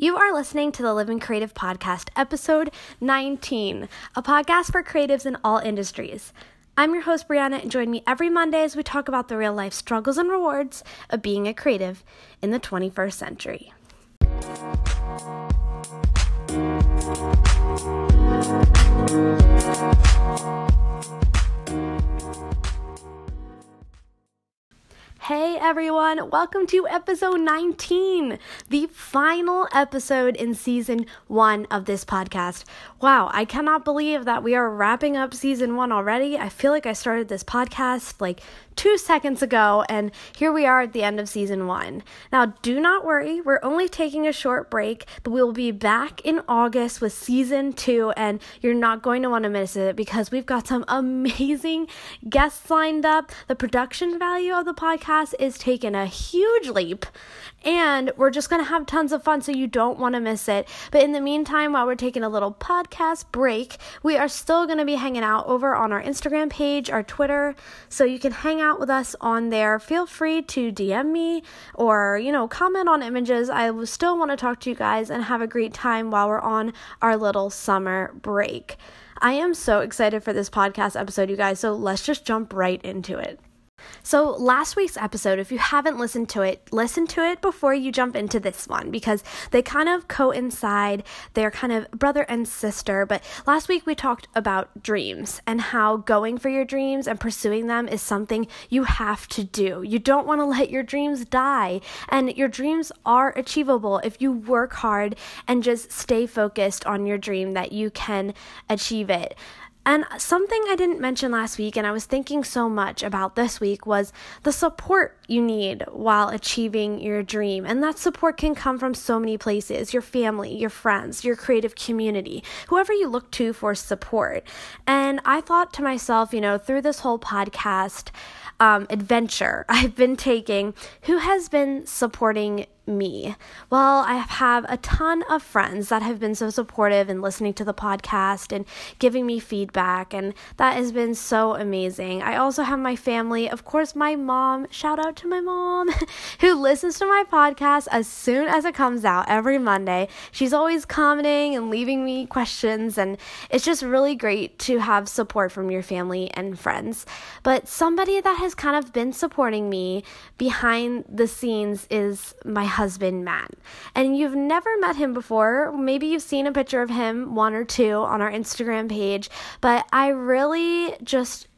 You are listening to the Living Creative Podcast, episode 19, a podcast for creatives in all industries. I'm your host, Brianna, and join me every Monday as we talk about the real life struggles and rewards of being a creative in the 21st century. Hey everyone, welcome to episode 19, the final episode in season one of this podcast. Wow, I cannot believe that we are wrapping up season one already. I feel like I started this podcast like two seconds ago, and here we are at the end of season one. Now, do not worry, we're only taking a short break, but we will be back in August with season two, and you're not going to want to miss it because we've got some amazing guests lined up. The production value of the podcast is taking a huge leap, and we're just going to have tons of fun, so you don't want to miss it. But in the meantime, while we're taking a little podcast break, we are still going to be hanging out over on our Instagram page, our Twitter, so you can hang out with us on there. Feel free to DM me or, you know, comment on images. I still want to talk to you guys and have a great time while we're on our little summer break. I am so excited for this podcast episode, you guys, so let's just jump right into it. So, last week's episode, if you haven't listened to it, listen to it before you jump into this one because they kind of coincide. They're kind of brother and sister. But last week we talked about dreams and how going for your dreams and pursuing them is something you have to do. You don't want to let your dreams die. And your dreams are achievable if you work hard and just stay focused on your dream that you can achieve it. And something I didn't mention last week, and I was thinking so much about this week, was the support you need while achieving your dream. And that support can come from so many places your family, your friends, your creative community, whoever you look to for support. And I thought to myself, you know, through this whole podcast, um, adventure I've been taking, who has been supporting me? Well, I have a ton of friends that have been so supportive and listening to the podcast and giving me feedback, and that has been so amazing. I also have my family, of course, my mom. Shout out to my mom who listens to my podcast as soon as it comes out every Monday. She's always commenting and leaving me questions, and it's just really great to have support from your family and friends. But somebody that has kind of been supporting me behind the scenes is my husband, Matt. And you've never met him before. Maybe you've seen a picture of him, one or two, on our Instagram page. But I really just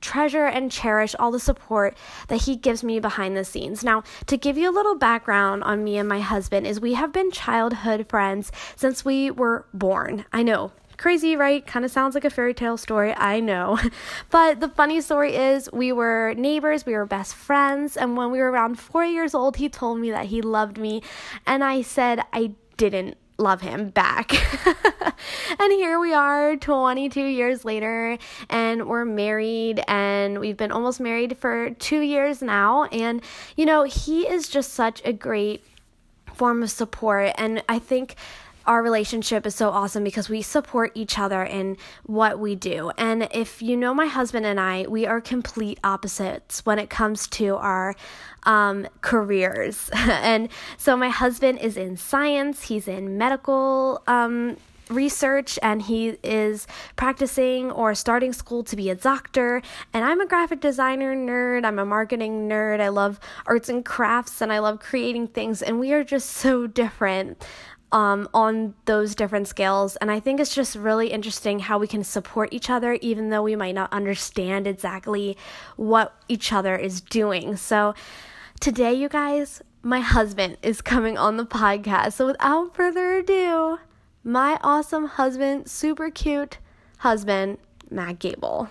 treasure and cherish all the support that he gives me behind the scenes. Now, to give you a little background on me and my husband is we have been childhood friends since we were born. I know, Crazy, right? Kind of sounds like a fairy tale story, I know. But the funny story is, we were neighbors, we were best friends, and when we were around four years old, he told me that he loved me, and I said I didn't love him back. and here we are 22 years later and we're married and we've been almost married for 2 years now and you know he is just such a great form of support and I think our relationship is so awesome because we support each other in what we do. And if you know my husband and I, we are complete opposites when it comes to our um, careers. and so my husband is in science, he's in medical. Um, research and he is practicing or starting school to be a doctor and I'm a graphic designer nerd I'm a marketing nerd I love arts and crafts and I love creating things and we are just so different um, on those different scales. And I think it's just really interesting how we can support each other, even though we might not understand exactly what each other is doing. So, today, you guys, my husband is coming on the podcast. So, without further ado, my awesome husband, super cute husband, Matt Gable.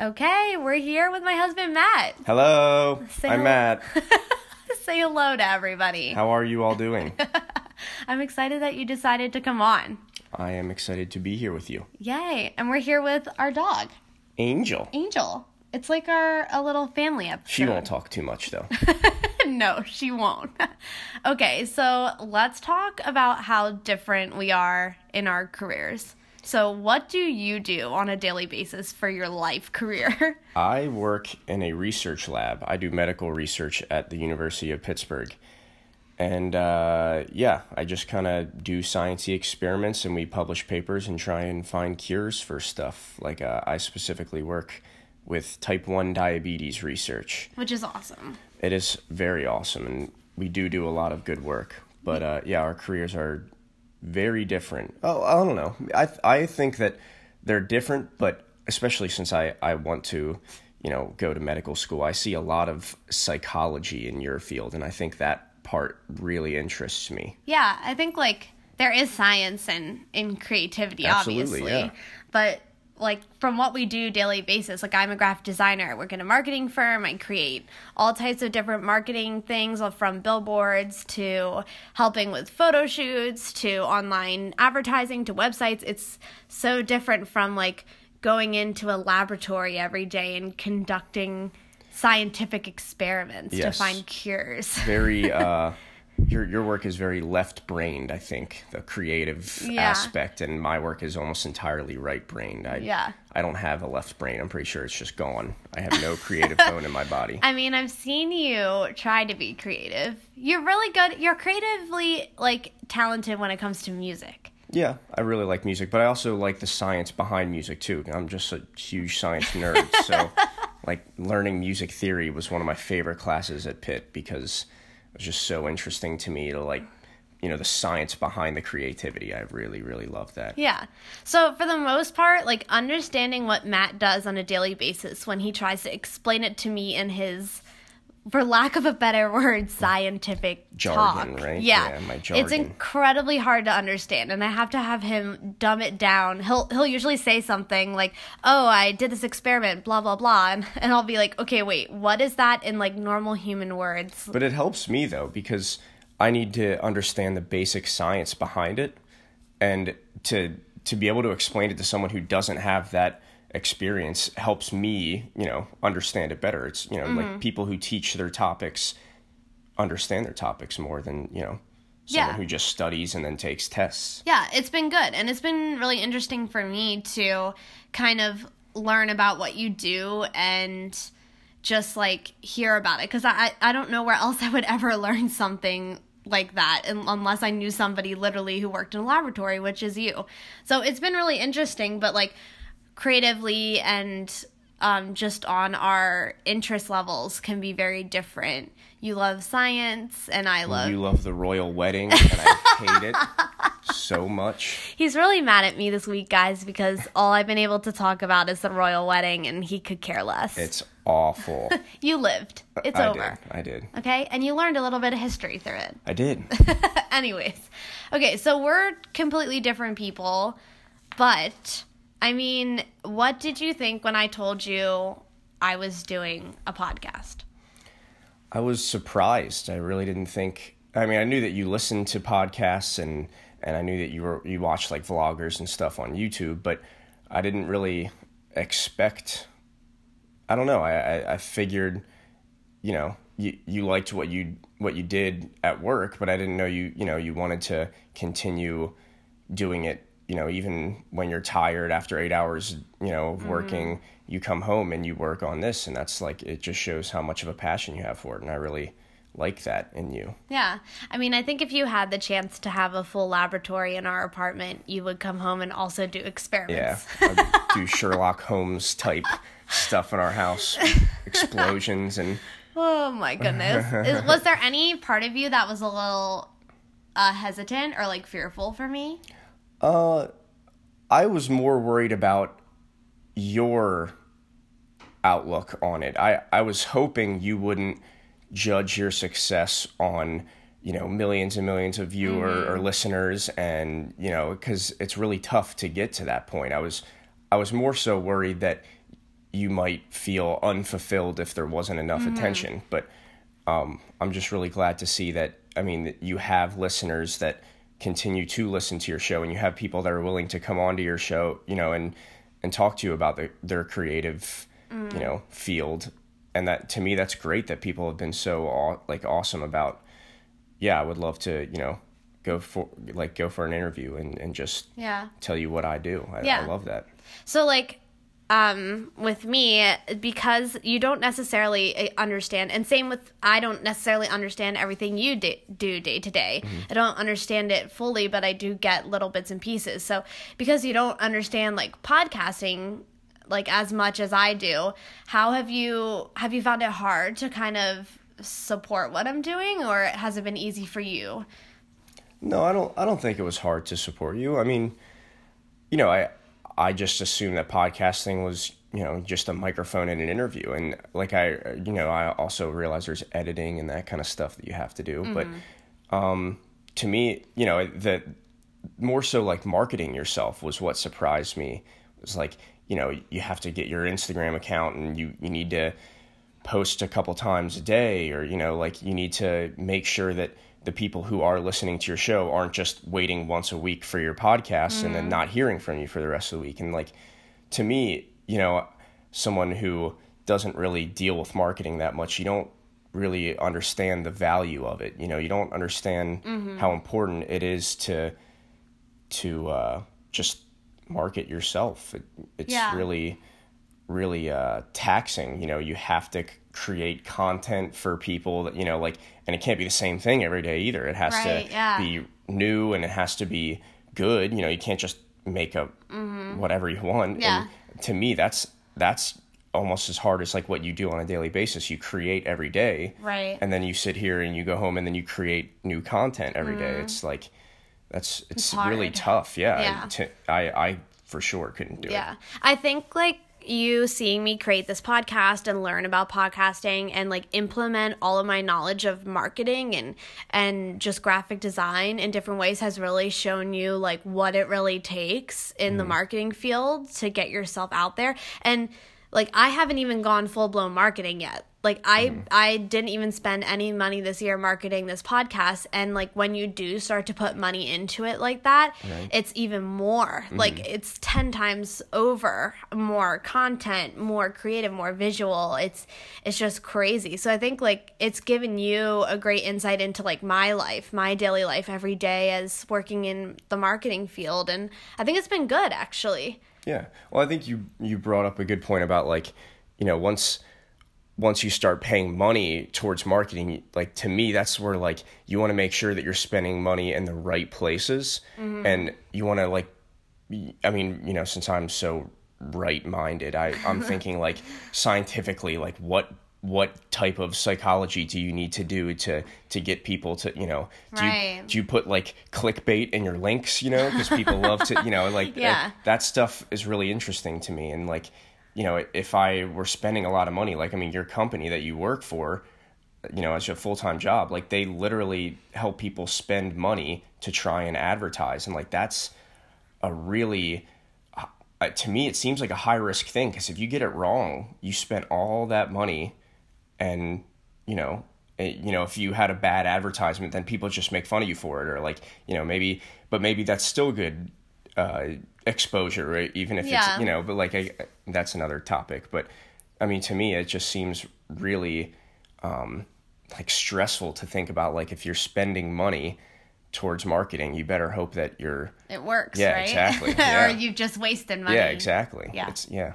Okay, we're here with my husband, Matt. Hello, Say I'm hello. Matt. Say hello to everybody. How are you all doing? I'm excited that you decided to come on. I am excited to be here with you. Yay. And we're here with our dog, Angel. Angel. It's like our a little family episode. She won't talk too much though. no, she won't. okay, so let's talk about how different we are in our careers. So, what do you do on a daily basis for your life career? I work in a research lab. I do medical research at the University of Pittsburgh. And uh, yeah, I just kind of do sciencey experiments, and we publish papers and try and find cures for stuff. Like uh, I specifically work with type one diabetes research. Which is awesome. It is very awesome, and we do do a lot of good work. But uh, yeah, our careers are very different. Oh, I don't know. I I think that they're different, but especially since I I want to, you know, go to medical school, I see a lot of psychology in your field, and I think that part really interests me. Yeah, I think like there is science and in creativity, Absolutely, obviously, yeah. but like from what we do daily basis like i'm a graphic designer. I work in a marketing firm. I create all types of different marketing things from billboards to helping with photo shoots to online advertising to websites. It's so different from like going into a laboratory every day and conducting scientific experiments to find cures. Very uh your your work is very left brained, I think, the creative Yeah. aspect and my work is almost entirely right brained. I Yeah. I don't have a left brain. I'm pretty sure it's just gone. I have no creative bone in my body. I mean, I've seen you try to be creative. You're really good. You're creatively like talented when it comes to music. Yeah, I really like music, but I also like the science behind music too. I'm just a huge science nerd, so like learning music theory was one of my favorite classes at Pitt because was just so interesting to me to like, you know, the science behind the creativity. I really, really love that. Yeah. So for the most part, like understanding what Matt does on a daily basis when he tries to explain it to me in his for lack of a better word, scientific Jargon, talk. right? Yeah, Yeah, my It's incredibly hard to understand, and I have to have him dumb it down. He'll he'll usually say something like, "Oh, I did this experiment, blah blah blah," and, and I'll be like, "Okay, wait, what is that in like normal human words?" But it helps me though because I need to understand the basic science behind it and to to be able to explain it to someone who doesn't have that experience helps me, you know, understand it better. It's, you know, like mm-hmm. people who teach their topics understand their topics more than, you know, someone Yeah. who just studies and then takes tests. Yeah, it's been good. And it's been really interesting for me to kind of learn about what you do and just like hear about it. Because I, I don't know where else I would ever learn something like that un- unless I knew somebody literally who worked in a laboratory, which is you. So it's been really interesting, but like creatively and um, just on our interest levels can be very different. You love science, and I love You love the royal wedding and I hate it so much. He's really mad at me this week, guys, because all I've been able to talk about is the royal wedding and he could care less. It's awful. you lived. It's I over. did. I did. Okay? And you learned a little bit of history through it. I did. Anyways. Okay, so we're completely different people, but I mean, what did you think when I told you I was doing a podcast? I was surprised. I really didn't think. I mean, I knew that you listened to podcasts and and I knew that you were you watched like vloggers and stuff on YouTube, but I didn't really expect. I don't know. I I, I figured, you know, you you liked what you what you did at work, but I didn't know you you know you wanted to continue doing it. You know, even when you're tired after eight hours, you know, of working, you come home and you work on this, and that's like it just shows how much of a passion you have for it, and I really like that in you. Yeah. I mean, I think if you had the chance to have a full laboratory in our apartment, you would come home and also do Yeah, experiments. I do Sherlock Holmes type stuff in our house, explosions and Oh my goodness. Is, was there any part of you that was a little uh, hesitant or like fearful for me? Uh, I was more worried about your outlook on it. I, I was hoping you wouldn't judge your success on, you know, millions and millions of viewer or listeners and, you know, cuz it's really tough to get to that point. I was I was more so worried that you might feel unfulfilled if there wasn't enough attention, but um, I'm just really glad to see that. I mean, that you have listeners that continue to listen to your show, and you have people that are willing to come onto your show, you know, and and talk to you about the, their creative, you know, field. And that to me, that's great that people have been so aw- like awesome about. Yeah, I would love to, you know, go for like go for an interview and and just Yeah. tell you what I do. I, Yeah. I love that. So like um, with me because you don't necessarily uh, understand, and same with I don't necessarily understand everything you do, do day to day. I don't understand it fully, but I do get little bits and pieces. So because you don't understand like podcasting like as much as I do, how have you have you found it hard to kind of support what I'm doing, or has it been easy for you? No, I don't. I don't think it was hard to support you. I mean, you know, I I just assumed that podcasting was you know just a microphone and an interview, and like I you know I also realize there's editing and that kind of stuff that you have to do. But um, to me, you know, the more so like marketing yourself was what surprised me. It was like you know you have to get your Instagram account and you you need to post a couple times a day or you know like you need to make sure that the people who are listening to your show aren't just waiting once a week for your podcast and then not hearing from you for the rest of the week. And like to me you know someone who doesn't really deal with marketing that much you don't really understand the value of it. You know you don't understand how important it is to to uh, just market yourself. It, it's Yeah. really really uh, taxing. You know, you have to c- create content for people that you know, like, and it can't be the same thing every day either. It has Right, to yeah. be new and it has to be good. You know, you can't just make up whatever you want. Mm-hmm. Yeah. And to me, that's that's almost as hard as like what you do on a daily basis. You create every day, Right. And then you sit here and you go home and then you create new content every day. It's like that's it's, really Mm-hmm. tough. Yeah, Yeah. I I for sure couldn't do it. Yeah. I think like you seeing me create this podcast and learn about podcasting and like implement all of my knowledge of marketing and and just graphic design in different ways has really shown you like what it really takes in the mm. marketing field to get yourself out there and like I haven't even gone full blown marketing yet. Like I mm-hmm. I didn't even spend any money this year marketing this podcast and like when you do start to put money into it like that, it's even more. Mm-hmm. Like it's 10 times over more content, more creative, more visual. It's it's just crazy. So I think like it's given you a great insight into like my life, my daily life every day as working in the marketing field and I think it's been good actually. Yeah. Well, I think you you brought up a good point about like, you know, once once you start paying money towards marketing, like to me that's where like you want to make sure that you're spending money in the right places mm-hmm. and you want to like i mean, you know, since I'm so right-minded, I I'm thinking like scientifically like what what type of psychology do you need to do to to get people to you know do Right. you do you put like clickbait in your links you know because people love to you know like Yeah. that stuff is really interesting to me and like you know if i were spending a lot of money like i mean your company that you work for you know as a full-time job like they literally help people spend money to try and advertise. And like that's a really uh, to me it seems like a high risk thing because if you get it wrong you spent all that money and you know eh, you know if you had a bad advertisement then people just make fun of you for it or like you know maybe but maybe that's still good uh, exposure right? even if Yeah. it's you know but like I, that's another topic but i mean to me it just seems really um, like stressful to think about like if you're spending money towards marketing you better hope that you're It works, Yeah, right? exactly, yeah. or you've just wasted money. yeah exactly Yeah. it's yeah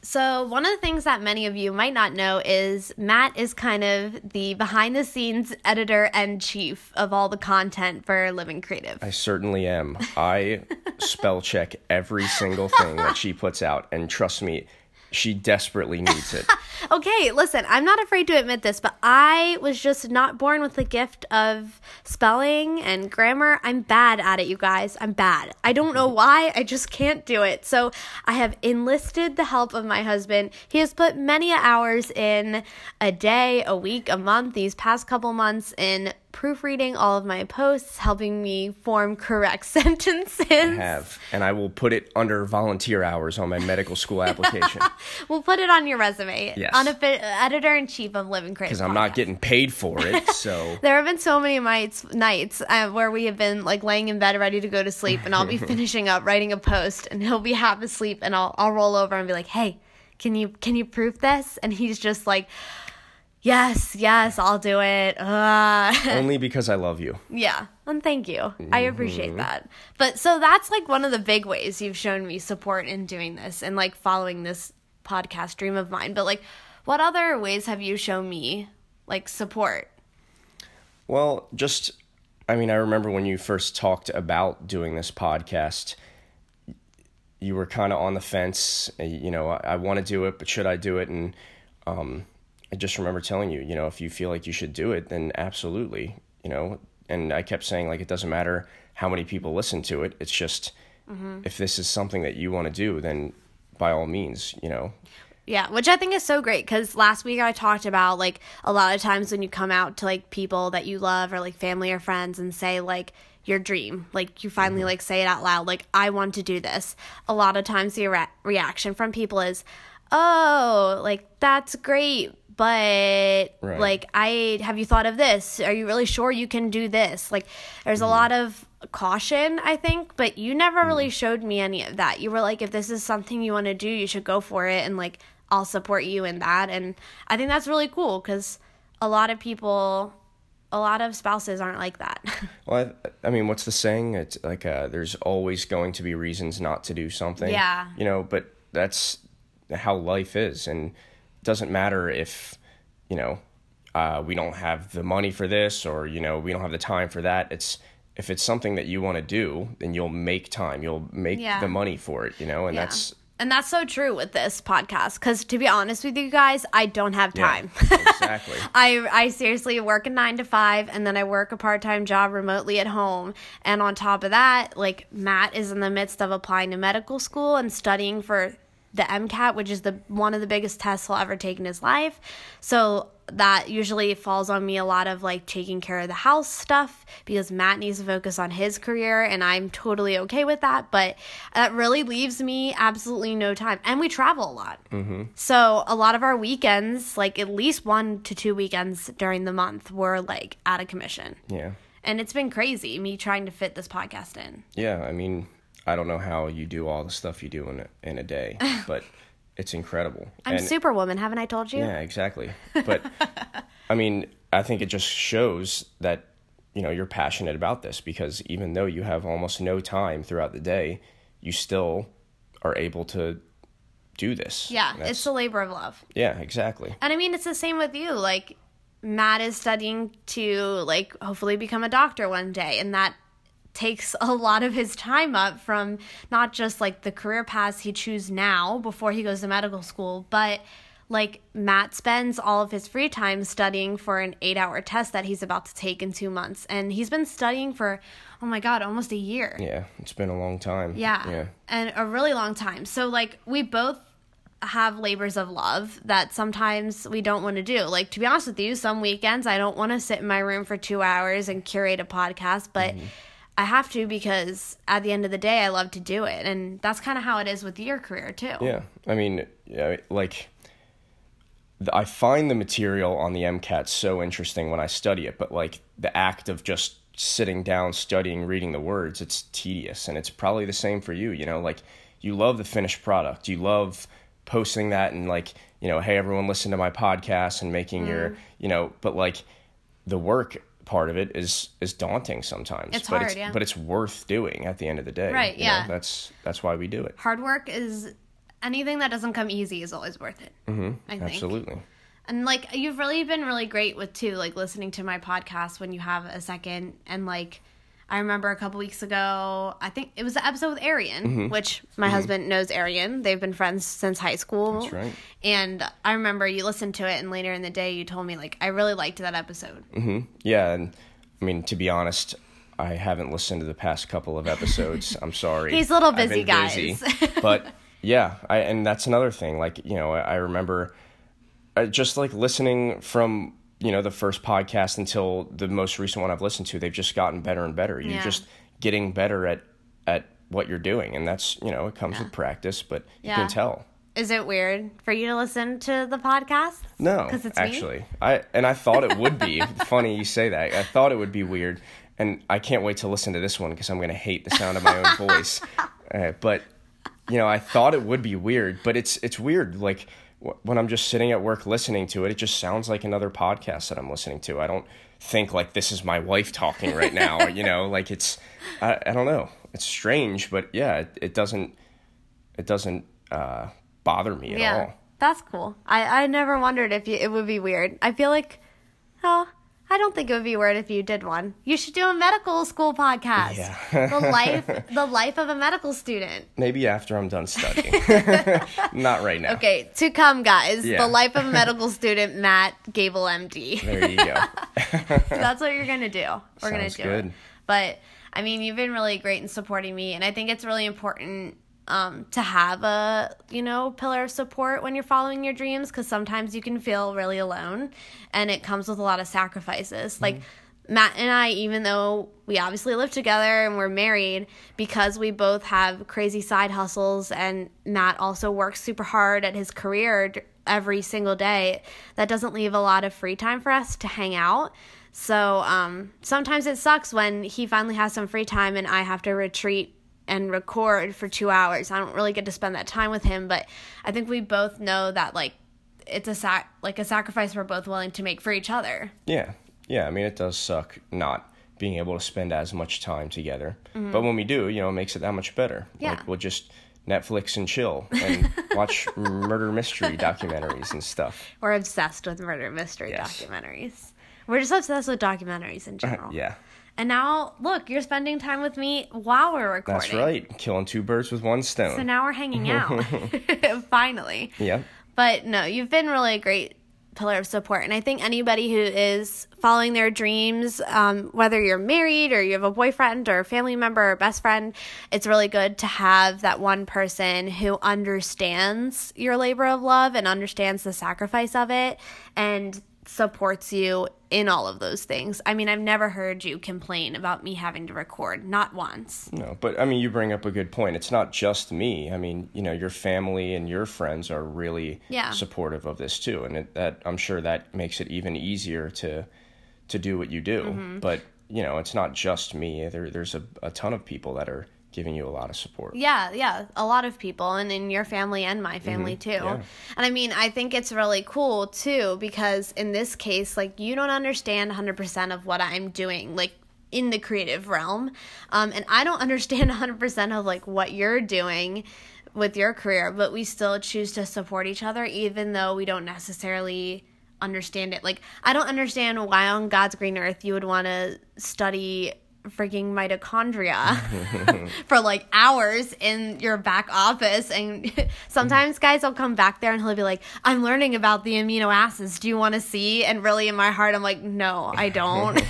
So, one of the things that many of you might not know is Matt is kind of the behind the scenes editor and chief of all the content for Living Creative. I certainly am. I spell check every single thing that she puts out, and trust me, she desperately needs it. Okay, listen, I'm not afraid to admit this, but I was just not born with the gift of spelling and grammar. I'm bad at it, you guys. I'm bad. I don't know why. I just can't do it. So I have enlisted the help of my husband. He has put many hours in a day, a week, a month, these past couple months in proofreading all of my posts, helping me form correct sentences. Have and I will put it under volunteer hours on my medical school application We'll put it on your resume. Yes. Unoffi- editor in chief of Living Creative. because I'm not getting paid for it. So There have been so many nights, nights uh, where we have been like laying in bed ready to go to sleep, and I'll be finishing up writing a post, and he'll be half asleep, and I'll I'll roll over and be like, "Hey, can you can you proof this?" And he's just like, Yes, yes, I'll do it. Uh, Only because I love you. yeah, and thank you. I appreciate that. But so that's like one of the big ways you've shown me support in doing this and like following this podcast dream of mine. But like, what other ways have you shown me like support? Well, just, I mean, I remember when you first talked about doing this podcast, you were kind of on the fence. You know, I, I want to do it, but should I do it? And um, I just remember telling you, you know, if you feel like you should do it, then absolutely, you know. And I kept saying, like, it doesn't matter how many people listen to it. It's just, mm-hmm. if this is something that you want to do, then by all means, you know. Yeah, which I think is so great because last week I talked about like a lot of times when you come out to like people that you love or like family or friends and say like your dream, like you finally mm-hmm. like say it out loud, like I want to do this. A lot of times the re- reaction from people is, "Oh, like that's great, but Right. like I have you thought of this? Are you really sure you can do this?" Like there's a lot of caution, I think, but you never really showed me any of that. You were like, if this is something you want to do, you should go for it and like I'll support you in that. And I think that's really cool cuz a lot of people a lot of spouses aren't like that. Well, I, I mean, what's the saying? It's like uh, there's always going to be reasons not to do something. Yeah. You know, but that's how life is, and doesn't matter if you know uh, we don't have the money for this, or you know we don't have the time for that. It's if it's something that you want to do, then you'll make time. You'll make Yeah. the money for it. You know, and that's and that's so true with this podcast cuz to be honest with you guys, I don't have yeah, time. exactly. I I seriously work a 9 to 5 and then I work a part-time job remotely at home. And on top of that, like Matt is in the midst of applying to medical school and studying for the MCAT, which is the one of the biggest tests he'll ever take in his life. So that usually falls on me a lot of like taking care of the house stuff because Matt needs to focus on his career and I'm totally okay with that. But that really leaves me absolutely no time. And we travel a lot. Mm-hmm. So a lot of our weekends, like at least one to two weekends during the month, were like out of commission. Yeah. And it's been crazy me trying to fit this podcast in. Yeah, I mean, I don't know how you do all the stuff you do in a, in a day, but it's incredible. I'm And- Superwoman, haven't I told you? Yeah, exactly. But I mean, I think it just shows that you know you're passionate about this because even though you have almost no time throughout the day, you still are able to do this. Yeah, That's- it's a labor of love. yeah, exactly. And I mean, it's the same with you. Like, Matt is studying to, like, hopefully become a doctor one day. And that takes a lot of his time up from not just, like, the career paths he chooses now before he goes to medical school, but, like, Matt spends all of his free time studying for an eight hour test that he's about to take in two months. And he's been studying for, oh my God, almost a year. Yeah, it's been a long time. Yeah. Yeah. And a really long time. So like we both have labors of love that sometimes we don't want to do. Like to be honest with you, some weekends I don't want to sit in my room for 2 hours and curate a podcast, but mm-hmm. I have to because at the end of the day I love to do it. And that's kind of how it is with your career too. Yeah, I mean, yeah, like I find the material on the MCAT so interesting when I study it, but like the act of just sitting down, studying, reading the words, it's tedious, and it's probably the same for you. You know, like you love the finished product, you love posting that, and like you know, hey, everyone, listen to my podcast and making your, mm. you know, but like the work part of it is is daunting sometimes. It's but hard, it's, yeah. But it's worth doing at the end of the day. Right, you know? yeah. That's that's why we do it. Hard work is anything that doesn't come easy is always worth it. Mm-hmm. I think. Absolutely. And like you've really been really great with too, like listening to my podcast when you have a second. And like I remember a couple weeks ago, I think it was the episode with Arian, Mm-hmm. which my husband knows Arian. They've been friends since high school. That's right. And I remember you listened to it, and later in the day, you told me like I really liked that episode. Yeah, and I mean to be honest, I haven't listened to the past couple of episodes. I'm sorry. He's a little busy, guys. but yeah, I and that's another thing. Like you know, I, I remember uh, just like listening from you know the first podcast until the most recent one I've listened to. They've just gotten better and better. You're Yeah. just getting better at at what you're doing, and that's you know it comes with practice. But you can tell. Is it weird for you to listen to the podcast? No, 'Cause it's me? actually, I and I thought it would be funny you say that. I thought it would be weird, and I can't wait to listen to this one because I'm going to hate the sound of my own voice. Uh, but you know, I thought it would be weird, but it's it's weird. Like when I'm just sitting at work listening to it, it just sounds like another podcast that I'm listening to. I don't think like this is my wife talking right now. you know, like it's I, I don't know. It's strange, but yeah, it, it doesn't it doesn't uh, bother me at Yeah, all. that's cool. I I never wondered if you, it would be weird. I feel like, oh, I don't think it would be weird if you did one. You should do a medical school podcast. Yeah. the life the life of a medical student. Maybe after I'm done studying. Not right now. Okay, to come, guys. Yeah. The life of a medical student, Matt Gable, MD. There you go. That's what you're gonna do. We're gonna Sounds do good. it. But I mean, you've been really great in supporting me, and I think it's really important um, to have a you know pillar of support when you're following your dreams because sometimes you can feel really alone, and it comes with a lot of sacrifices. Like Matt and I, even though we obviously live together and we're married, because we both have crazy side hustles, and Matt also works super hard at his career every single day, that doesn't leave a lot of free time for us to hang out. So um, sometimes it sucks when he finally has some free time and I have to retreat and record for two hours. I don't really get to spend that time with him, but I think we both know that like it's a sac- like a sacrifice we're both willing to make for each other. Yeah. Yeah, I mean it does suck not being able to spend as much time together. But when we do, you know, it makes it that much better. Mm-hmm. Yeah. Like we'll just Netflix and chill and watch murder mystery documentaries and stuff. We're obsessed with murder mystery Yes. documentaries. We're just obsessed with documentaries in general. Yeah. And now, look, you're spending time with me while we're recording. That's right. Killing two birds with one stone. So now we're hanging out. Finally. yeah. But no, you've been really a great pillar of support. And I think anybody who is following their dreams, um, whether you're married or you have a boyfriend or a family member or best friend, it's really good to have that one person who understands your labor of love and understands the sacrifice of it and supports you in all of those things. I mean, I've never heard you complain about me having to record, not once. No, but I mean, you bring up a good point. It's not just me. I mean, you know, your family and your friends are really Yeah. supportive of this too, and it, that I'm sure that makes it even easier to to do what you do. Mm-hmm. But you know, it's not just me. There, there's a, a ton of people that are giving you a lot of support. Yeah, yeah, a lot of people, and in your family and my family too. yeah. And I mean, I think it's really cool too because in this case, like, you don't understand 100% of what I'm doing, like, in the creative realm. Um, and I don't understand 100% of, like, what you're doing with your career, but we still choose to support each other even though we don't necessarily understand it. Like, I don't understand why on God's green earth you would want to study freaking mitochondria for like hours in your back office and sometimes guys will come back there and he'll be like i'm learning about the amino acids do you want to see and really in my heart i'm like no i don't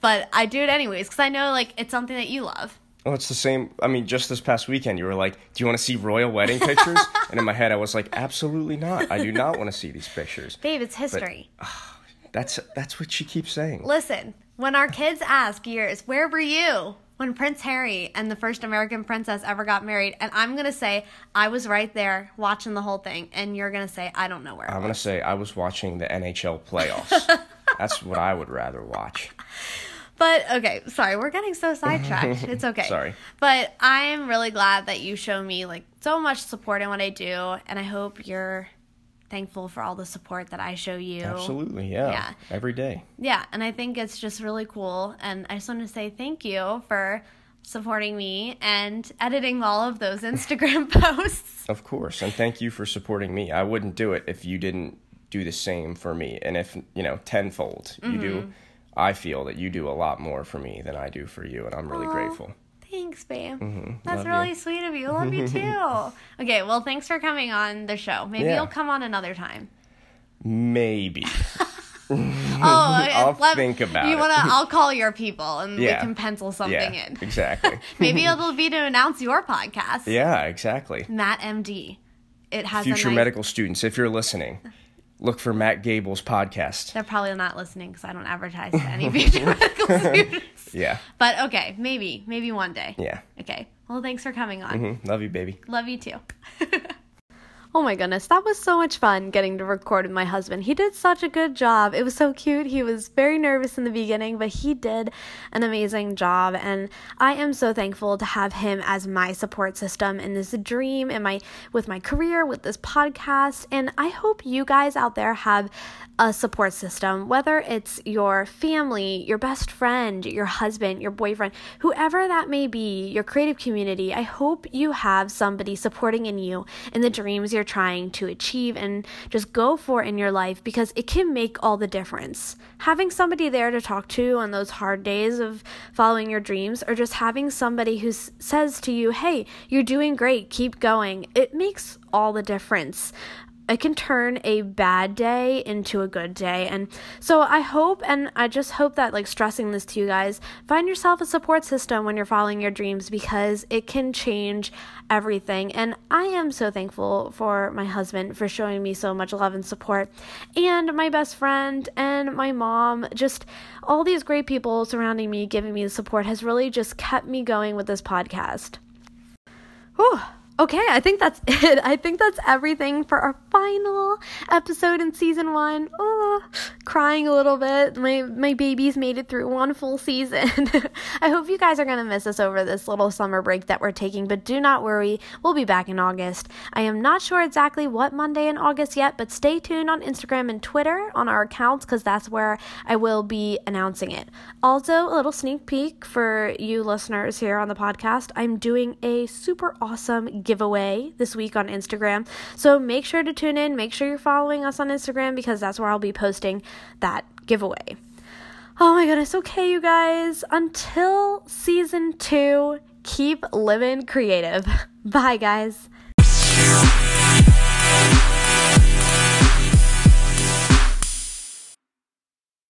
but i do it anyways because i know like it's something that you love Well, it's the same. I mean, just this past weekend, you were like, "Do you want to see royal wedding pictures?" and in my head, I was like, "Absolutely not. I do not want to see these pictures." babe it's history ah, That's that's what she keeps saying. listen when our kids ask years where were you when prince harry and the first american princess ever got married and i'm gonna say i was right there watching the whole thing and you're gonna say i don't know where I I'm gonna say I was watching the NHL playoffs. That's what I would rather watch. But okay, sorry, we're getting so sidetracked. It's okay. Sorry. But I am really glad that you show me like so much support in what I do, and I hope you're thankful for all the support that I show you. Absolutely, yeah. Yeah. Every day. Yeah, and I think it's just really cool, and I just want to say thank you for supporting me and editing all of those Instagram posts. Of course. And thank you for supporting me. I wouldn't do it if you didn't do the same for me. And if, you know, tenfold, you Mm-hmm. do, I feel that you do a lot more for me than I do for you. And I'm really Aw. grateful. Thanks, babe. That's Mm-hmm. Love you. really sweet of you. Love you too. okay, well, thanks for coming on the show. Maybe Yeah. you'll come on another time. Maybe. Oh, I'll let- think about you wanna? I'll call your people and Yeah. we can pencil something yeah, in. exactly. Maybe it'll be to announce your podcast, yeah, exactly. Matt MD. It has Future a nice, medical students, if you're listening, look for Matt Gable's podcast. They're probably not listening because I don't advertise to any future medical students. Yeah. But okay, maybe, maybe one day. Yeah. Okay. Well, thanks for coming on. Mhm. Love you, baby. Love you too. Oh my goodness, that was so much fun getting to record with my husband. He did such a good job. It was so cute. He was very nervous in the beginning, but he did an amazing job and I am so thankful to have him as my support system in this dream in my with my career, with this podcast, and I hope you guys out there have a support system, whether it's your family, your best friend, your husband, your boyfriend, whoever that may be, your creative community. I hope you have somebody supporting in you in the dreams you're trying to achieve and just go for in your life because it can make all the difference. Having somebody there to talk to on those hard days of following your dreams, or just having somebody who says to you, Hey, you're doing great, keep going, it makes all the difference it can turn a bad day into a good day. And so I hope and I just hope that like stressing this to you guys, find yourself a support system when you're following your dreams because it can change everything. And I am so thankful for my husband for showing me so much love and support and my best friend and my mom, just all these great people surrounding me giving me the support has really just kept me going with this podcast. Whew. Okay, I think that's it. I think that's everything for our final episode in season one. Oh, crying a little bit. My my babies made it through one full season. I hope you guys are gonna miss us over this little summer break that we're taking, but do not worry, we'll be back in August. I am not sure exactly what Monday in August yet, but stay tuned on Instagram and Twitter on our accounts because that's where I will be announcing it. Also, a little sneak peek for you listeners here on the podcast. I'm doing a super awesome giveaway this week on Instagram. So make sure to tune in. Make sure you're following us on Instagram because that's where I'll be posting that giveaway. Oh my goodness. Okay, you guys. Until season two, keep living creative. Bye, guys.